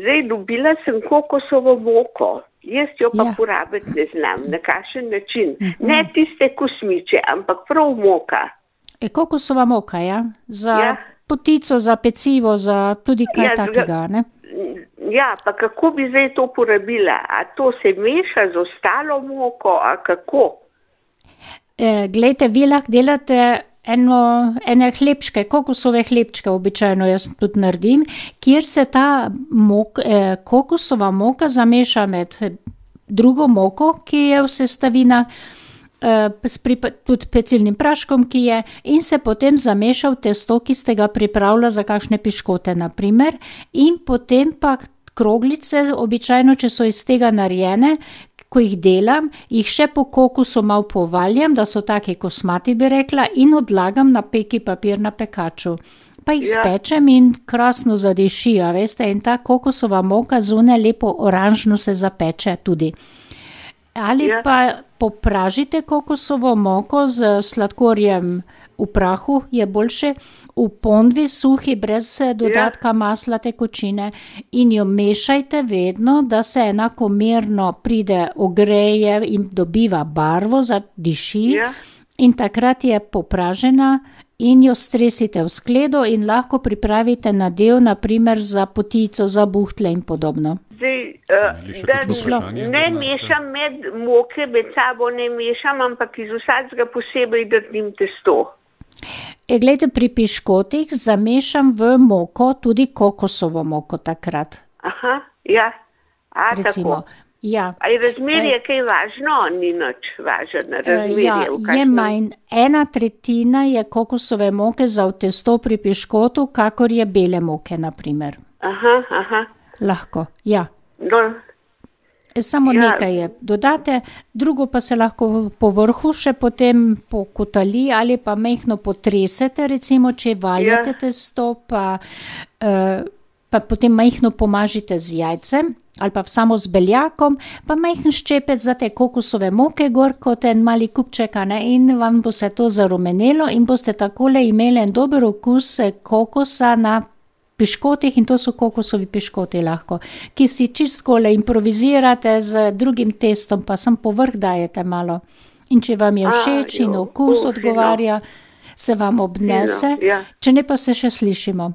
Zdaj dobila sem kokosovo moko. Jaz jo pa Ja. ja. porabiti ne znam, na kakšen način. Uh -huh. Ne tiste kosmiče, ampak prav moka. E, kokosova moka, ja? Za ja. Potico, za pecivo, za tudi kaj ja, takega, ne? Ja, pa kako bi zdaj to porabila? A to se meša z ostalo moko, a kako? E, glejte, vi lahko delate eno, ene hlebčke, kokosove hlebčke, običajno jaz tudi naredim, kjer se ta mok, e, kokosova moka zameša med drugo moko, ki je v sestavinah, e, s pripa- tudi pecilnim praškom, ki je, in se potem zameša v testo, ki ste ga pripravili za kakšne piškote, naprimer, in potem pa kroglice, običajno, če so iz tega narejene, ko jih delam, jih še po kokosu malo povaljam, da so taki kosmati, bi rekla, in odlagam na peki papir na pekaču. Pa jih ja. Spečem in krasno zadišijo, veste, in ta kokosova moka zunaj lepo oranžno se zapeče tudi. Ali. Ja. pa popražite kokosovo moko z sladkorjem v prahu, je boljše, v ponvi suhi, brez eh, dodatka ja. masla tekočine in jo mešajte vedno, da se enakomerno pride, ogreje in dobiva barvo, zadiši. Ja. In takrat je popražena in jo stresite v skledo in lahko pripravite nadev, naprimer za potico, za buhtle in podobno. Zdaj, uh, da kakšno vprašanje, ne mešam med moke, med sabo ne mešam, ampak iz vsakega posebej drnim testo. E, glejte, pri piškotih zamešam v moko tudi kokosovo moko takrat. Aha, ja, a Recimo. tako. Ja. A je razmerje kaj važno? Ni nič važno, E, razmerje. Ja, v je kakšnem- manj. Ena tretjina je kokosove moke za v testo pri piškotu, kakor je bele moke, naprimer. Aha, aha. Lahko, ja. No, Samo ja. Nekaj je dodate, drugo pa se lahko po vrhu še potem pokotali ali pa mehko potresete, recimo, če valjate ja. Testo, pa, uh, pa potem mehko pomažite z jajcem ali pa samo z beljakom, pa majhen ščepec za te kokosove moke gor kot en mali kupček, ne, in vam bo se to zarumenelo in boste takole imeli en dober okus eh, kokosa na piškotih in to so kokosovi piškoti lahko, ki si čistko le improvizirate z drugim testom, pa sem povrh dajete malo. In če vam je A, všeč in jo, okus o, fino. odgovarja, se vam obnese, Fino, ja. če ne pa se še slišimo.